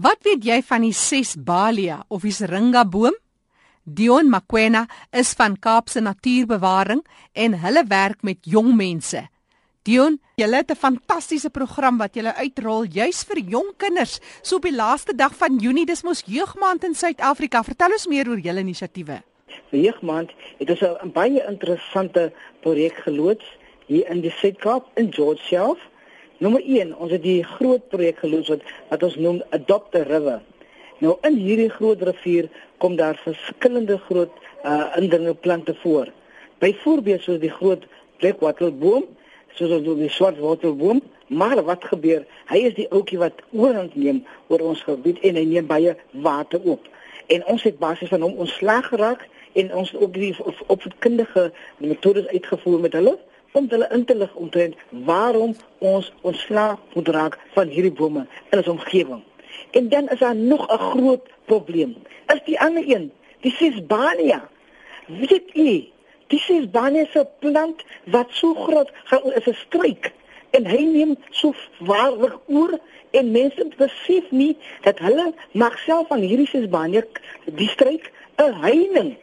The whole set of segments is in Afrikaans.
Wat weet jy van die Sesbalia of die Seringa boom? Dion Makwena is van Kaapse Natuurbewaring en hulle werk met jong mense. Dion, julle het 'n fantastiese program wat julle uitrol juis vir jong kinders. So op die laaste dag van Junie, dis mos Jeugmaand in Suid-Afrika. Vertel ons meer oor julle inisiatiewe. Jeugmaand het ons 'n baie interessante projek geloods hier in die Suid-Kaap in George self. Nommer 1, ons het die groot projek geloods wat wat ons noem Adopt a River. Nou in hierdie groot rivier kom daar verskillende groot uh indringe plante voor. Byvoorbeeld soos die groot blackwaterboom, soos die swartwaterboom, maar wat gebeur? Hy is die ouetjie wat oorhand neem oor ons gebied en hy neem baie water op. En ons het basies van hom ontslaag geraak en ons ook die opvoedkundige metodes uitgevoer met hulle om hulle in te lig omtrent waarom ons ontslaag moet raak van hierdie bome in ons omgewing. En dan is daar nog 'n groot probleem. Is die ander een, die Sesbania. Weet jy, die Sesbania se plant wat so groot is 'n struik en hy neem so waarlik oor en mense besef nie dat hulle mag self van hierdie Sesbania die struik 'n heining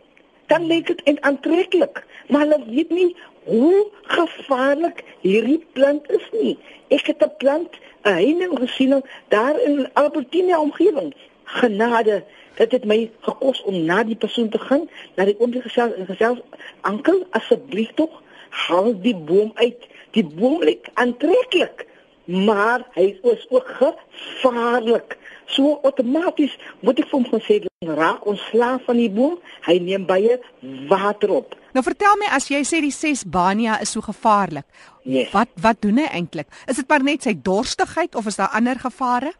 dan lyk dit aantreklik maar hulle weet nie hoe gevaarlik hierdie plant is nie. Ek het 'n plant, 'n heining gesien daar in Albertina omgewing. Genade, dit het my gekos om na die persoon te gaan, na die oom gesels en gesels, "Ankel, asseblief tog, haal die boom uit. Die boom lyk aantreklik, maar hy is ook gevaarlik." So outomaties moet ek vir hom gesê raak ons slaaf van die boom, hy neem baie water op. Nou vertel my as jy sê die Sesbania is so gevaarlik. Yes. Wat wat doen hy eintlik? Is dit maar net sy dorstigheid of is daar ander gevare?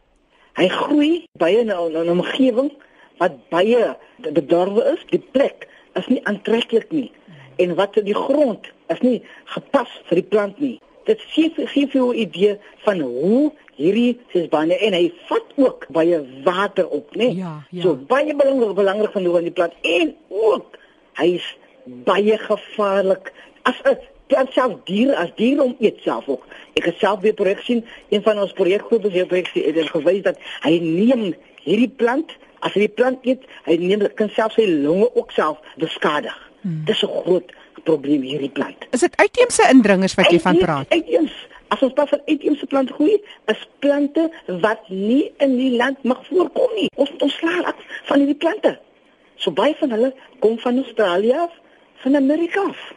Hy groei baie in 'n omgewing wat baie bedorwe is. Die plek is nie aantreklik nie. En wat in die grond is nie gepas vir die plant nie. Dit gee gee vir jou 'n idee van hoe hierdie Sesbania en hy vat ook baie water op, né? Ja, ja. So baie belangrik belangrik van hoe aan die plant en ook hy is baie gevaarlik as 'n plant self dier as dier om eet self ook. Ek het self weer projek sien, een van ons projekgroepe se projek het gewys dat hy neem hierdie plant as hy die plant eet, hy neem kan self sy longe ook self beskadig. Hmm. Dis 'n groot probleem hierdie plant. Is dit uitheemse indringers wat jy van praat? Uitheems. As ons pas van uitheemse plante groei, is plante wat nie in die land mag voorkom nie. Ons ons slaag af van hierdie plante. So baie van hulle kom van Australië af van Amerika af.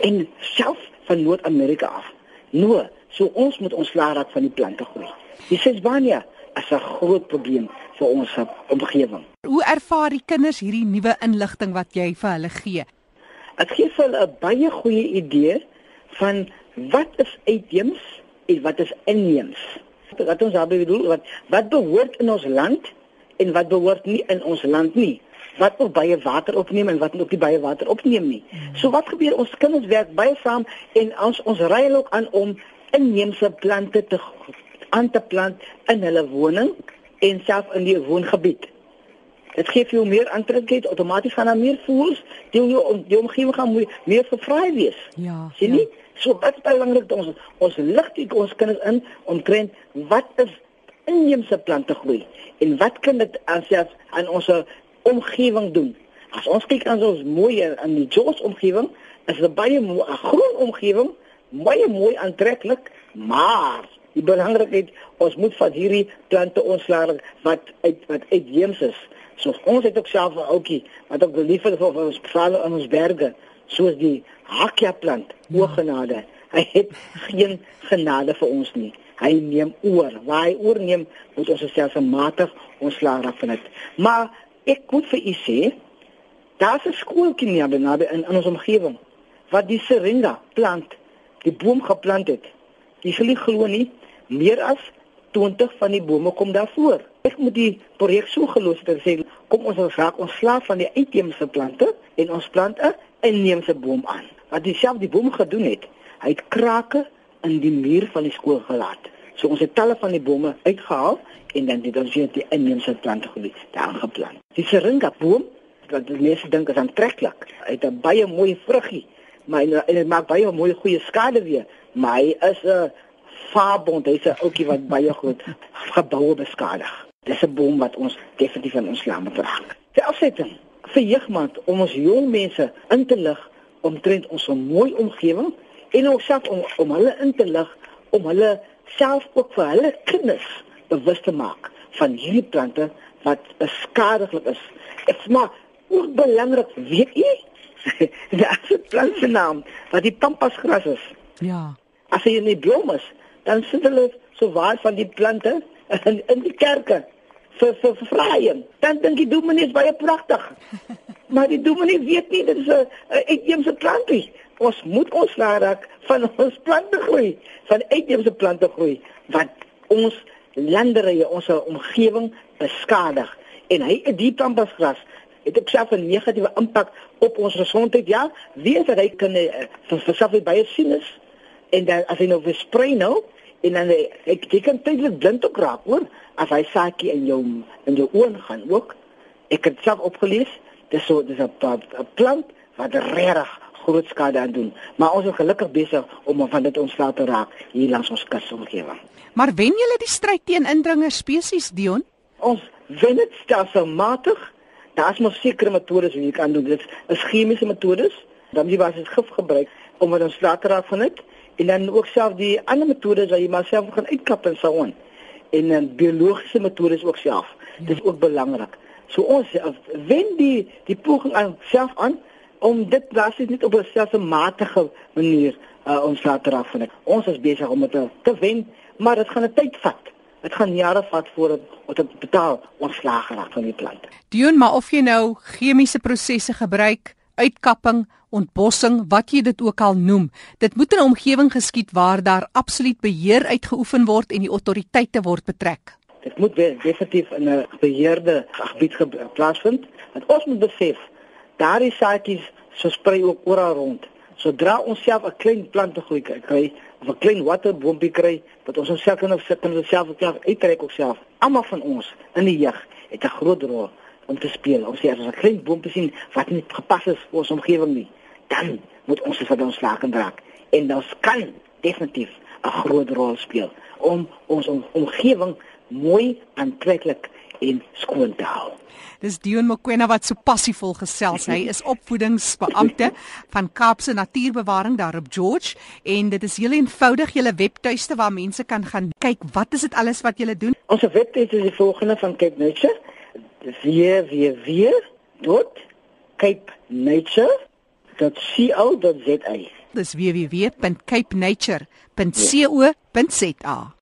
En self van Noord-Amerika af. No, so ons moet ons laat raak van die plante groei. Die Sesbania is 'n groot probleem vir ons omgewing. Hoe ervaar die kinders hierdie nuwe inligting wat jy vir hulle gee? Dit gee vir hulle 'n baie goeie idee van wat is uitheems en wat is inheems. Wat ons daarmee bedoel, wat wat behoort in ons land en wat behoort nie in ons land nie wat ook baie water opneem en wat ook nie baie water opneem nie. Hmm. So wat gebeur ons kinders werk baie saam en ons ons ry ook aan om inheemse plante te aan te plant in hulle woning en self in die woongebied. Dit gee vir jou meer aantreklikheid, outomaties gaan daar meer voels, die jou die omgewing gaan meer, meer vervraai wees. Ja. Sien nie? Ja. So wat belangrik ons ons lig dit ons kinders in om trend wat is inheemse plante groei en wat kan dit aan self aan ons omgewing doen. As ons kyk aan ons mooi in die Jos omgewing, is dit baie 'n groen omgewing, baie mooi aantreklik, maar die belangrikheid ons moet van hierdie plante ontslaag wat uit wat uitheems is. So ons het ook self 'n ouetjie wat ook lief is vir ons veral in ons berge, soos die hakja plant, ja. oorgenade. Hy het geen genade vir ons nie. Hy neem oor. Waar hy oorneem, moet ons self matig ontslaag van dit. Maar Ek moet vir u sê, daar's 'n skooltjie nie naby in, in ons omgewing wat die seringa plant, die boom geplant het. Jy sal nie glo nie, meer as 20 van die bome kom daar voor. Ek moet die projek so gelos het sê, kom ons raak ons slaaf van die uitheemse plante en ons plant 'n inheemse boom aan. Wat dieselfde die boom gedoen het, hy het krake in die muur van die skool gelaat. So ons het talle van die bome uitgehaal en dan dit ons weer die inheemse plante gebied daar geplant. Die seringa boom wat die mense dink is aantreklik. Hy het 'n baie mooi vruggie, maar en dit maak baie mooi goeie skade weer, maar hy is 'n vaabond, hy's 'n ouetjie wat baie goed geboue beskadig. Dis 'n boom wat ons definitief in ons land moet raak. Die afsetting vir jeugmaand om ons jong mense in te lig omtrent ons mooi omgewing en ook self om om hulle in te lig om hulle self ook vir hulle kinders bewus te maak van hierdie plante wat beskadiglik is. Dit is maar ook belangrik, weet jy? Is 'n plante naam wat die pampasgras is. Ja. As jy in die bloem is, dan sit hulle so waar van die plante in, in die kerke vir vir vraaiing. Dan dink die dominee is baie pragtig. maar die dominee weet nie dit is 'n uitheemse plantie. Ons moet ons laat van ons plante groei, van uitheemse plante groei wat ons landerye, ons omgewing beskadig. En hy die pampasgras het ook self 'n negatiewe impak op ons gesondheid. Ja, weet dat hy kan uh, vir self baie sinus en dan as hy nou versprei nou en dan eh, ek jy kan tydelik blind ook raak hoor as hy saakie in jou in jou oë gaan ook. Ek het self opgelees, dis so dis 'n plant wat regtig groot skade aan doen. Maar ons is gelukkig besig om van dit ontslae te raak hier langs ons kusomgewing. Maar wen julle die stryd teen indringer spesies Dion? Ons wen dit stelselmatig. Daar's mos sekere metodes wat jy kan doen. Dit is chemiese metodes. Dan jy was dit gif gebruik om dit ontslae te raak van dit en dan ook self die ander metodes wat jy maar self gaan uitkap en so aan. En dan biologiese metodes ook self. Ja. Dit is ook belangrik. So ons wen die die poging aan self aan om dit basies net op 'n selfmatige manier uh, ons laat raak van dit. Ons is besig om dit te, te wen, maar dit gaan 'n tyd vat. Dit gaan jare vat voordat ons dit betaal ontslaag raak van die plante. Doen maar of jy nou chemiese prosesse gebruik, uitkapping, ontbossing, wat jy dit ook al noem, dit moet in 'n omgewing geskied waar daar absoluut beheer uitgeoefen word en die autoriteite word betrek. Dit moet definitief in 'n beheerde gebied plaasvind. Want ons moet besef daardie saadjies so sprei ook oral rond. Sodra ons self 'n klein plant te groei kry, of 'n klein waterboompie kry, wat ons onsself kan opset en onsself self uittrek ook self. Almal van ons in die jeug het 'n groot rol om te speel. Ons sê as ons 'n klein boompie sien wat nie gepas is vir ons omgewing nie, dan moet ons dit vir ons slaag en draak. En ons kan definitief 'n groot rol speel om ons omgewing mooi aantreklik en skoon te hou. Dis Dion Mokoena wat so passievol gesels. Hy is opvoedingsbeampte van Kaapse Natuurbewaring daar op George en dit is heel eenvoudig julle webtuiste waar mense kan gaan kyk wat is dit alles wat julle doen. Ons webtuiste is die volgende van Cape Nature. www.capenature.co.za Dis www.capenature.co.za